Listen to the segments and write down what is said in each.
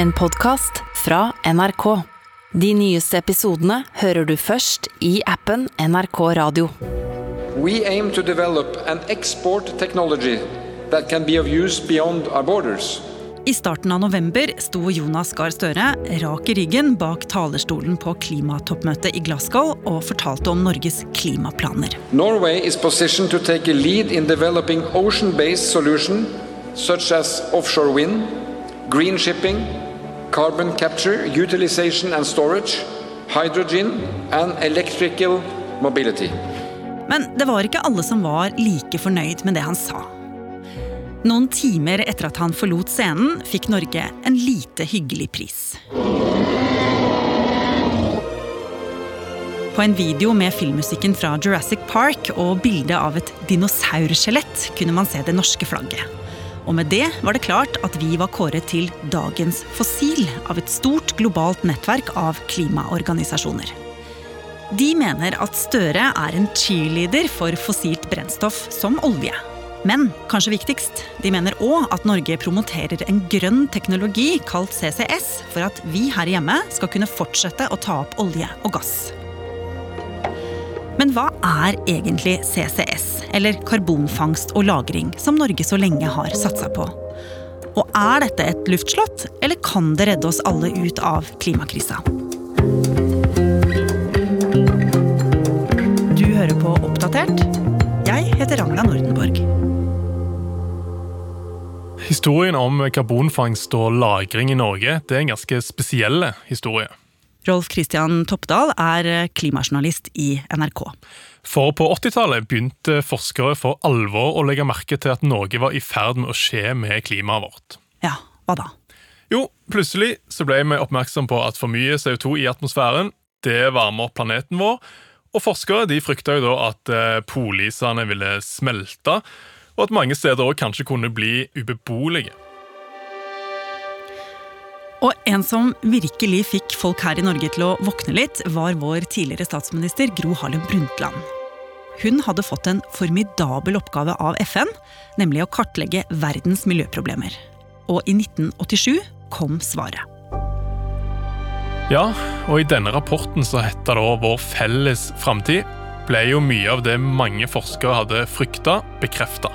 En podkast fra NRK. De nyeste episodene hører du først i appen NRK Radio. We aim to develop an export technology that can be of use beyond our borders. I starten av november sto Jonas Gahr Støre rak i ryggen bak talerstolen på klimatoppmøtet i Glasgow og fortalte om Norges klimaplaner. Norway is positioned to take a lead in developing ocean-based solutions such as offshore wind, green shipping, carbon capture, utilization and storage, hydrogen and electrical mobility. Men det var ikke alle som var like fornøyd med det han sa. Noen timer etter at han forlot scenen, fikk Norge en lite hyggelig pris. På en video med filmmusikken fra Jurassic Park og bilde av et dinosaurskjelett kunne man se det norske flagget. Og med det var det klart at vi var kåret til dagens fossil av et stort globalt nettverk av klimaorganisasjoner. De mener at Støre er en cheerleader for fossilt brennstoff som olje. Men kanskje viktigst, de mener òg at Norge promoterer en grønn teknologi kalt CCS for at vi her hjemme skal kunne fortsette å ta opp olje og gass. Men hva er egentlig CCS, eller karbonfangst og -lagring, som Norge så lenge har satsa på? Og er dette et luftslott, eller kan det redde oss alle ut av klimakrisa? Du hører på Oppdatert. Jeg heter Ragna Nordenborg. Historien om karbonfangst og -lagring i Norge det er en ganske spesiell historie. Rolf Christian Toppdal er klimajournalist i NRK. For på 80-tallet begynte forskere for alvor å legge merke til at Norge var i ferd med å skje med klimaet vårt. Ja, hva da? Jo, plutselig så ble vi oppmerksom på at for mye CO2 i atmosfæren det varmer opp planeten vår. Og forskere de frykta jo da at eh, polisene ville smelte, og at mange steder også kanskje kunne bli ubeboelige. Og en som virkelig fikk folk her i Norge til å våkne litt, var vår tidligere statsminister Gro Harlem Brundtland. Hun hadde fått en formidabel oppgave av FN, nemlig å kartlegge verdens miljøproblemer. Og i 1987 kom svaret. Ja, og i denne rapporten så heter det Vår felles framtid, ble jo mye av det mange forskere hadde frykta, bekrefta.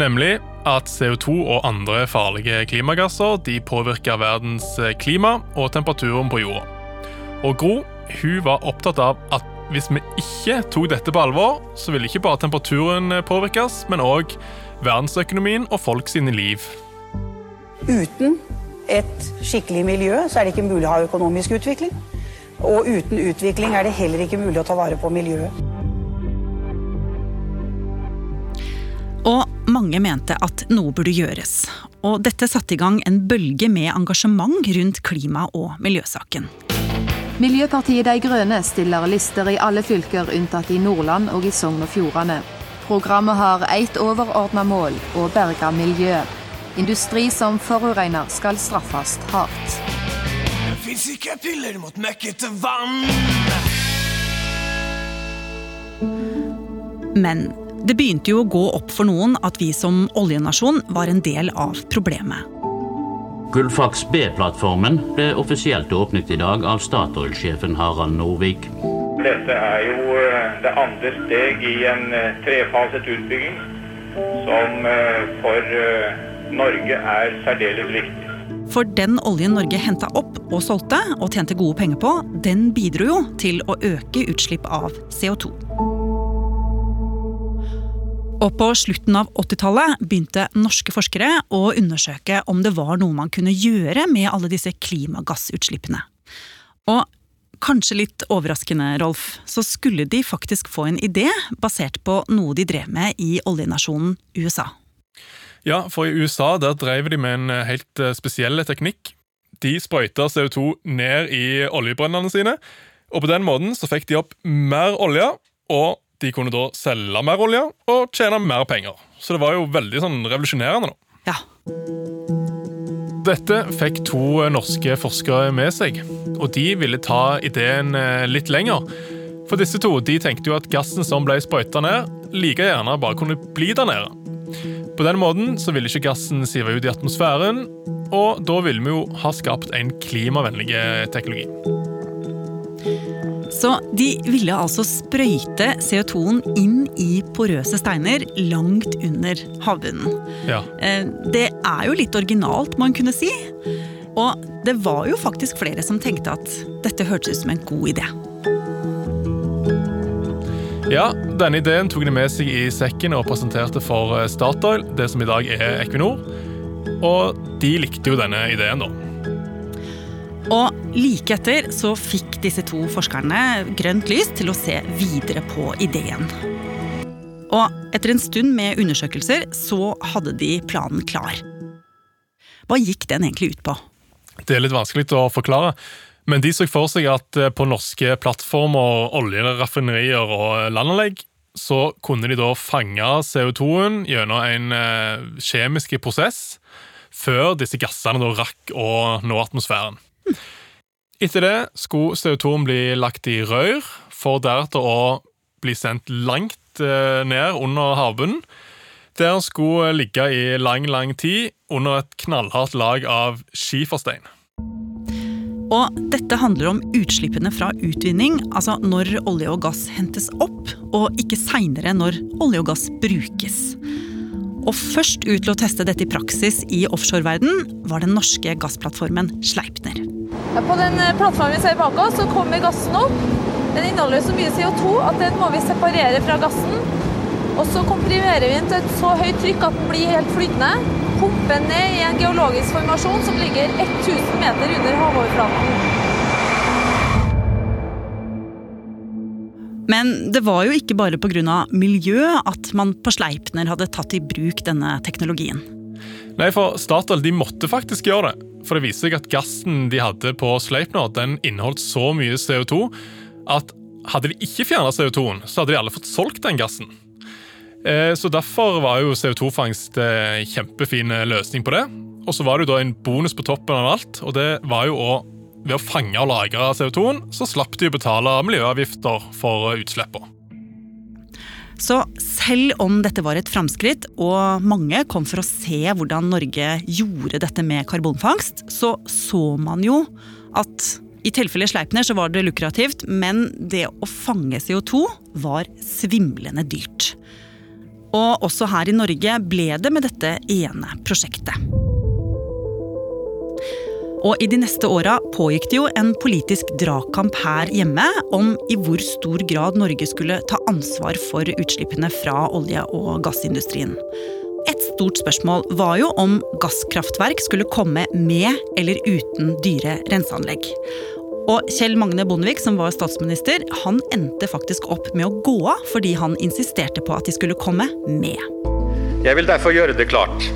Nemlig at CO2 og andre farlige klimagasser de påvirker verdens klima og temperaturen på jorda. Og Gro hun var opptatt av at hvis vi ikke tok dette på alvor, så ville ikke bare temperaturen påvirkes, men òg verdensøkonomien og folk sine liv. Uten et skikkelig miljø så er det ikke mulig å ha økonomisk utvikling. Og uten utvikling er det heller ikke mulig å ta vare på miljøet. Og mange mente at noe burde gjøres. Og dette satte i gang en bølge med engasjement rundt klima- og miljøsaken. Miljøpartiet De Grønne stiller lister i alle fylker unntatt i Nordland og i Sogn og Fjordane. Programmet har ett overordna mål å berge miljøet. Industri som forurenser skal straffes hardt. Det fins ikke piller mot møkkete vann. Men det begynte jo å gå opp for noen at vi som oljenasjon var en del av problemet. Gullfaks B-plattformen ble offisielt åpnet i dag av Statoil-sjefen Harald Norvik. Dette er jo eh, det andre steg i en eh, trefaset utbygging som eh, for Norge er særdeles viktig. For den oljen Norge henta opp og solgte og tjente gode penger på, den bidro jo til å øke utslipp av CO2. Og på slutten av 80-tallet begynte norske forskere å undersøke om det var noe man kunne gjøre med alle disse klimagassutslippene. Og kanskje litt overraskende, Rolf, så skulle de faktisk få en idé basert på noe de drev med i oljenasjonen USA. Ja, for i USA der drev de med en helt spesiell teknikk. De sprøyta CO2 ned i oljebrønnene sine, og på den måten så fikk de opp mer olje, og de kunne da selge mer olje og tjene mer penger. Så det var jo veldig sånn revolusjonerende. da. Ja. Dette fikk to norske forskere med seg, og de ville ta ideen litt lenger. For disse to de tenkte jo at gassen som ble sprøyta ned, like gjerne bare kunne bli der nede. På den måten så ville ikke gassen sive ut i atmosfæren, og da ville vi jo ha skapt en klimavennlig teknologi. Så de ville altså sprøyte CO2-en inn i porøse steiner langt under havbunnen. Ja. Eh, Det er jo litt originalt, man kunne si. Og det var jo faktisk flere som tenkte at dette hørtes ut som en god idé. Ja, Denne ideen tok de med seg i sekken og presenterte for eh, Statoil, det som i dag er Equinor. Og de likte jo denne ideen, da. Og like etter så fikk disse to forskerne grønt lys til å se videre på ideen. Og etter en stund med undersøkelser så hadde de planen klar. Hva gikk den egentlig ut på? Det er litt vanskelig å forklare. Men de så for seg at eh, på norske plattformer, oljeraffinerier og landanlegg, så kunne de da fange CO2-en gjennom en eh, kjemisk prosess før disse gassene da rakk å nå atmosfæren. Etter det skulle CO2-en bli lagt i rør, for deretter å bli sendt langt eh, ned under havbunnen. Der skulle ligge i lang, lang tid under et knallhardt lag av skiferstein. Og dette handler om utslippene fra utvinning, altså når olje og gass hentes opp, og ikke seinere når olje og gass brukes. Og først ut til å teste dette i praksis i offshoreverden var den norske gassplattformen Sleipner. På den eh, plattformen vi ser bak oss, så kommer gassen opp. Den inneholder så mye CO2 at den må vi separere fra gassen. Og så komprimerer vi den til et så høyt trykk at den blir helt flytende. Pumper ned i en geologisk formasjon som ligger 1000 meter under havoverflaten. Men det var jo ikke bare pga. miljø at man på Sleipner hadde tatt i bruk denne teknologien. Nei, for Statoil de måtte faktisk gjøre det. For det viser seg at gassen de hadde på Sleipner, den inneholdt så mye CO2 at hadde de ikke fjerna CO2-en, så hadde de alle fått solgt den gassen. Eh, Så Derfor var jo CO2-fangst en kjempefin løsning på det. Og så var det jo da en bonus på toppen av alt, og det var jo å ved å fange og lagre CO2-en, så slapp de å betale miljøavgifter for utslippene. Så selv om dette var et framskritt, og mange kom for å se hvordan Norge gjorde dette med karbonfangst, så så man jo at i tilfellet Sleipner så var det lukrativt, men det å fange CO2 var svimlende dyrt. Og også her i Norge ble det med dette ene prosjektet. Og i de neste åra pågikk det jo en politisk dragkamp her hjemme om i hvor stor grad Norge skulle ta ansvar for utslippene fra olje- og gassindustrien. Et stort spørsmål var jo om gasskraftverk skulle komme med eller uten dyre renseanlegg. Og Kjell Magne Bondevik, som var statsminister, han endte faktisk opp med å gå av fordi han insisterte på at de skulle komme med. Jeg vil derfor gjøre det klart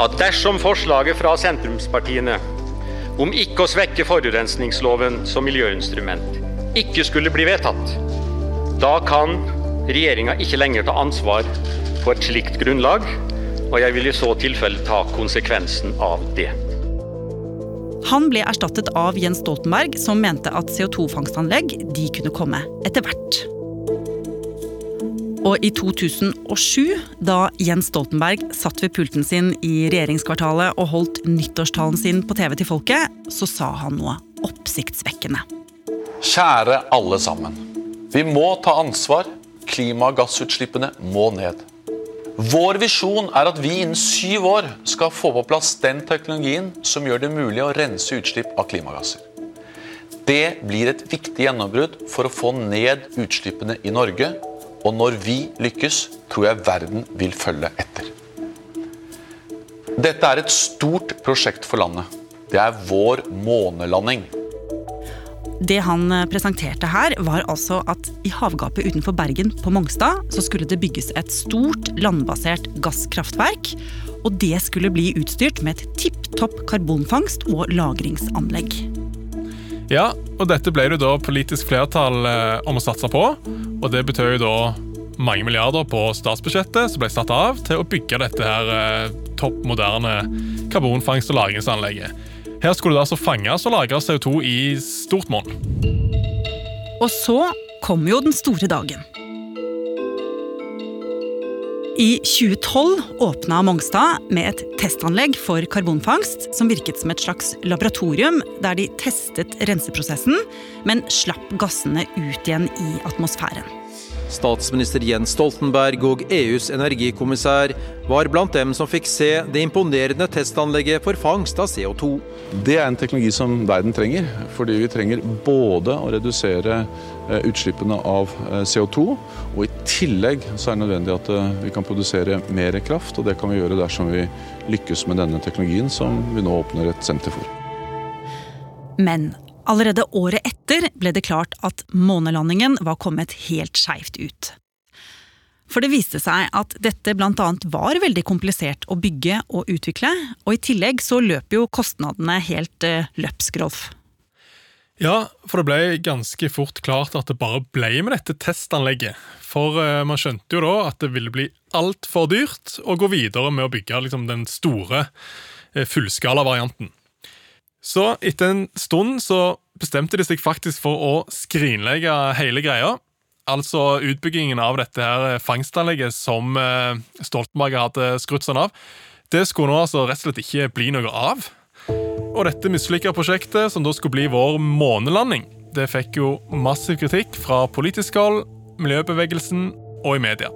at dersom forslaget fra sentrumspartiene om ikke å svekke forurensningsloven som miljøinstrument ikke skulle bli vedtatt, da kan regjeringa ikke lenger ta ansvar på et slikt grunnlag, og jeg vil i så tilfelle ta konsekvensen av det. Han ble erstattet av Jens Stoltenberg, som mente at CO2-fangstanlegg de kunne komme etter hvert. Og i 2007, da Jens Stoltenberg satt ved pulten sin i regjeringskvartalet og holdt nyttårstalen sin på TV til folket, så sa han noe oppsiktsvekkende. Kjære alle sammen. Vi må ta ansvar. Klimagassutslippene må ned. Vår visjon er at vi innen syv år skal få på plass den teknologien som gjør det mulig å rense utslipp av klimagasser. Det blir et viktig gjennombrudd for å få ned utslippene i Norge. Og når vi lykkes, tror jeg verden vil følge etter. Dette er et stort prosjekt for landet. Det er vår månelanding. Det han eh, presenterte her, var altså at i havgapet utenfor Bergen på Mongstad så skulle det bygges et stort landbasert gasskraftverk. Og det skulle bli utstyrt med et tipp topp karbonfangst og lagringsanlegg. Ja, og dette ble det da politisk flertall eh, om å satse på. Og det betød jo da mange milliarder på statsbudsjettet som ble satt av til å bygge dette her eh, topp moderne karbonfangst- og lagringsanlegget. Her skulle det altså fanges og lagres CO2 i stort monn. Og så kom jo den store dagen. I 2012 åpna Mongstad med et testanlegg for karbonfangst som virket som et slags laboratorium der de testet renseprosessen, men slapp gassene ut igjen i atmosfæren. Statsminister Jens Stoltenberg og EUs energikommissær var blant dem som fikk se det imponerende testanlegget for fangst av CO2. Det er en teknologi som verden trenger, fordi vi trenger både å redusere eh, utslippene av eh, CO2, og i tillegg så er det nødvendig at eh, vi kan produsere mer kraft. og Det kan vi gjøre dersom vi lykkes med denne teknologien som vi nå åpner et senter for. Men Allerede året etter ble det klart at månelandingen var kommet helt skeivt ut. For det viste seg at dette bl.a. var veldig komplisert å bygge og utvikle, og i tillegg så løp jo kostnadene helt uh, løpsk, Rolf. Ja, for det ble ganske fort klart at det bare ble med dette testanlegget. For uh, man skjønte jo da at det ville bli altfor dyrt å gå videre med å bygge liksom, den store uh, fullskala-varianten. Så etter en stund så bestemte de seg faktisk for å skrinlegge hele greia. Altså utbyggingen av dette her fangstanlegget som eh, Stoltenberg hadde skrutt sånn av. Det skulle nå altså rett og slett ikke bli noe av. Og dette mislykka prosjektet, som da skulle bli vår månelanding, det fikk jo massiv kritikk fra politisk hold, miljøbevegelsen og i media.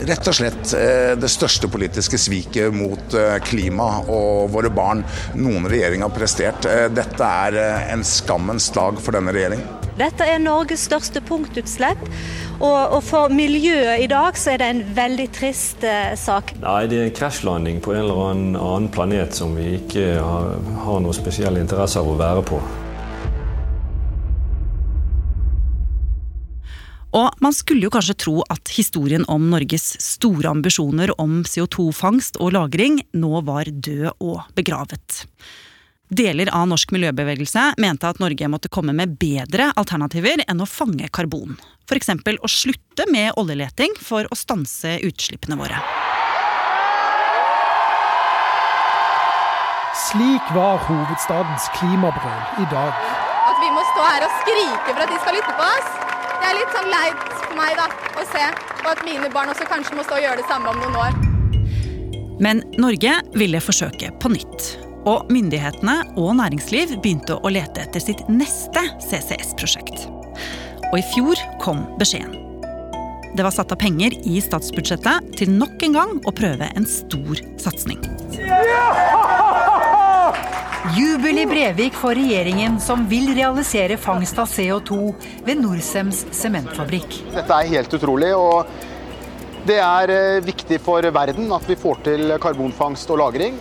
Rett og slett eh, det største politiske sviket mot eh, klima og våre barn noen regjering har prestert. Eh, dette er en skammens dag for denne regjeringen. Dette er Norges største punktutslipp, og, for miljøet i dag så er det en veldig trist sak. Nei, Det er en krasjlanding på en eller annen planet som vi ikke har, har noe spesiell interesse av å være på. Og man skulle jo kanskje tro at historien om Norges store ambisjoner om CO2-fangst og -lagring nå var død og begravet. Deler av norsk miljøbevegelse mente at Norge måtte komme med bedre alternativer enn å fange karbon. F.eks. å slutte med oljeleting for å stanse utslippene våre. Slik var hovedstadens klimabrøl i dag. At vi må stå her og skrike for at de skal lytte på oss? Det er litt sånn leit for meg da, å se og at mine barn også kanskje må stå og gjøre det samme om noen år. Men Norge ville forsøke på nytt. Og myndighetene og næringsliv begynte å lete etter sitt neste CCS-prosjekt. Og i fjor kom beskjeden. Det var satt av penger i statsbudsjettet til nok en gang å prøve en stor satsing. Jubel i Brevik for regjeringen som vil realisere fangst av CO2 ved Norcems sementfabrikk. Dette er helt utrolig. og Det er eh, viktig for verden at vi får til karbonfangst og -lagring.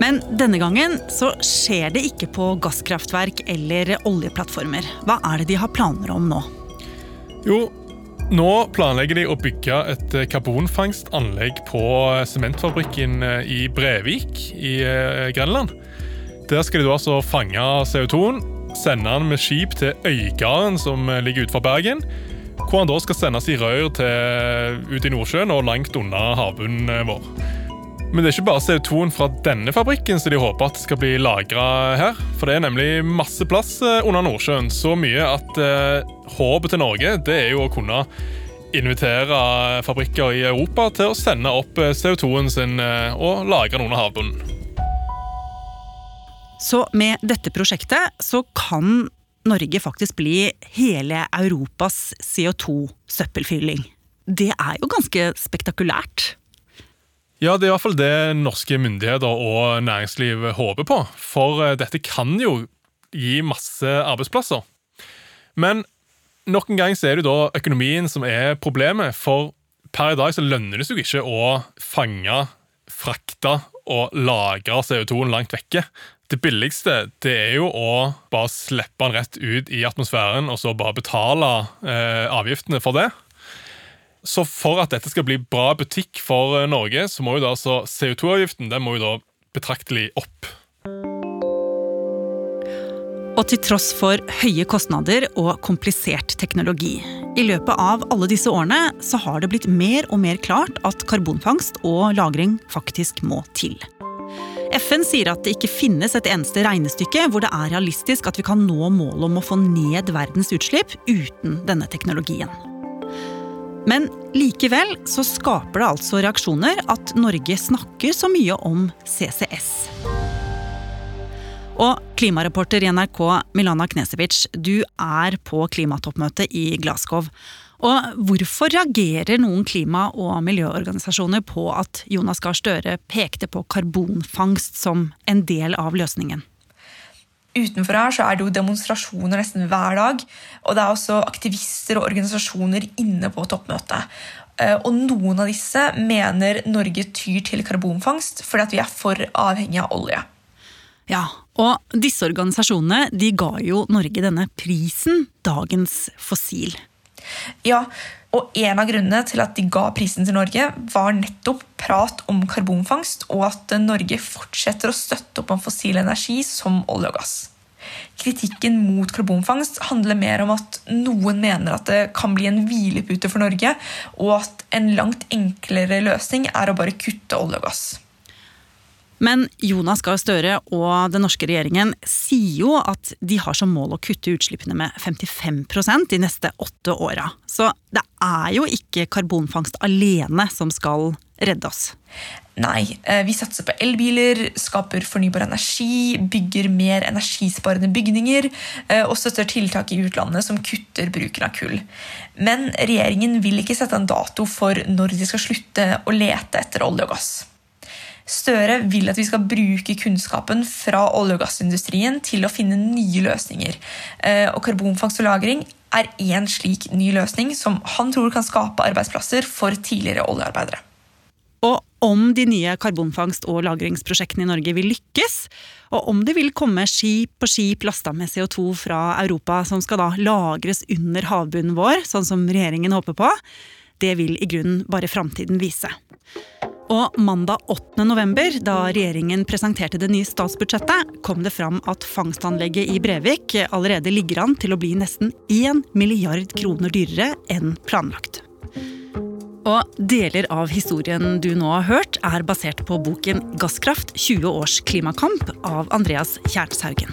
Men denne gangen så skjer det ikke på gasskraftverk eller oljeplattformer. Hva er det de har planer om nå? Jo, nå planlegger de å bygge et eh, karbonfangstanlegg på eh, sementfabrikken eh, i Brevik i Grenland. Der skal de altså fange CO2-en, sende den med skip til Øygarden, som ligger utenfor Bergen. Hvor han da skal sendes i rør til, ut i Nordsjøen og langt unna havbunnen vår. Men det er ikke bare CO2-en fra denne fabrikken som de håper at skal bli lagra her. For det er nemlig masse plass eh, under Nordsjøen. Så mye at eh, håpet til Norge det er jo å kunne invitere fabrikker i Europa til å sende opp eh, CO2-en sin eh, og lagre den under havbunnen. Så med dette prosjektet så kan Norge faktisk bli hele Europas CO2-søppelfylling. Det er jo ganske spektakulært. Ja, det er i hvert fall det norske myndigheter og næringsliv håper på. For eh, dette kan jo gi masse arbeidsplasser. Men nok en gang så er det da økonomien som er problemet. For per i dag så lønner det seg ikke å fange, frakte og lagre CO2-en langt vekke. Det billigste det er jo å bare slippe den rett ut i atmosfæren og så bare betale eh, avgiftene for det. Så for at dette skal bli bra butikk for eh, Norge, så må jo da altså CO2-avgiften den må jo da betraktelig opp. Og til tross for høye kostnader og komplisert teknologi. I løpet av alle disse årene så har det blitt mer og mer klart at karbonfangst og -lagring faktisk må til. FN sier at det ikke finnes et eneste regnestykke hvor det er realistisk at vi kan nå målet om å få ned verdens utslipp uten denne teknologien. Men likevel så skaper det altså reaksjoner at Norge snakker så mye om CCS. Og klimareporter i NRK Milana Knesevic, du er på klimatoppmøtet i Glasgow. Og hvorfor reagerer noen klima- og miljøorganisasjoner på at Jonas Gahr Støre pekte på karbonfangst som en del av løsningen? Utenfor her så er det jo demonstrasjoner nesten hver dag. Og det er også aktivister og organisasjoner inne på toppmøtet. Eh, og noen av disse mener Norge tyr til karbonfangst fordi at vi er for avhengig av olje. Ja, og disse organisasjonene de ga jo Norge denne prisen, dagens fossil. Ja, og en av grunnene til at de ga prisen til Norge, var nettopp prat om karbonfangst, og at Norge fortsetter å støtte opp om fossil energi som olje og gass. Kritikken mot karbonfangst handler mer om at noen mener at det kan bli en hvilepute for Norge, og at en langt enklere løsning er å bare kutte olje og gass. Men Jonas Gahr Støre og den norske regjeringen sier jo at de har som mål å kutte utslippene med 55% de neste åtte åra. Så det er jo ikke karbonfangst alene som skal redde oss. Nei, eh, vi satser på elbiler, skaper fornybar energi, bygger mer energisparende bygninger eh, og støtter tiltak i utlandet som kutter bruken av kull. Men regjeringen vil ikke sette en dato for når de skal slutte å lete etter olje og gass. Støre vil at vi skal bruke kunnskapen fra olje- og gassindustrien til å finne nye løsninger. Eh, og karbonfangst og -lagring er én slik ny løsning som han tror kan skape arbeidsplasser for tidligere oljearbeidere. Og om de nye karbonfangst- og lagringsprosjektene i Norge vil lykkes, og om det vil komme skip og skip lasta med CO2 fra Europa som skal da lagres under havbunnen vår, sånn som regjeringen håper på, det vil i grunnen bare framtiden vise. Og mandag 8. november, da regjeringen presenterte det nye statsbudsjettet, kom det fram at fangstanlegget i Brevik allerede ligger an til å bli nesten 1 milliard kroner dyrere enn planlagt. Og deler av historien du nå har hørt, er basert på boken 'Gasskraft 20 års klimakamp' av Andreas Kjernshaugen.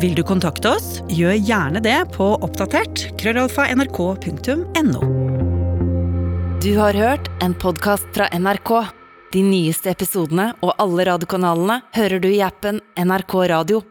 Vil du kontakte oss, gjør gjerne det på oppdatert krøllalfa nrk.no. Du har hørt en podkast fra NRK. De nyeste episodene og alle radiokanalene hører du i appen NRK Radio.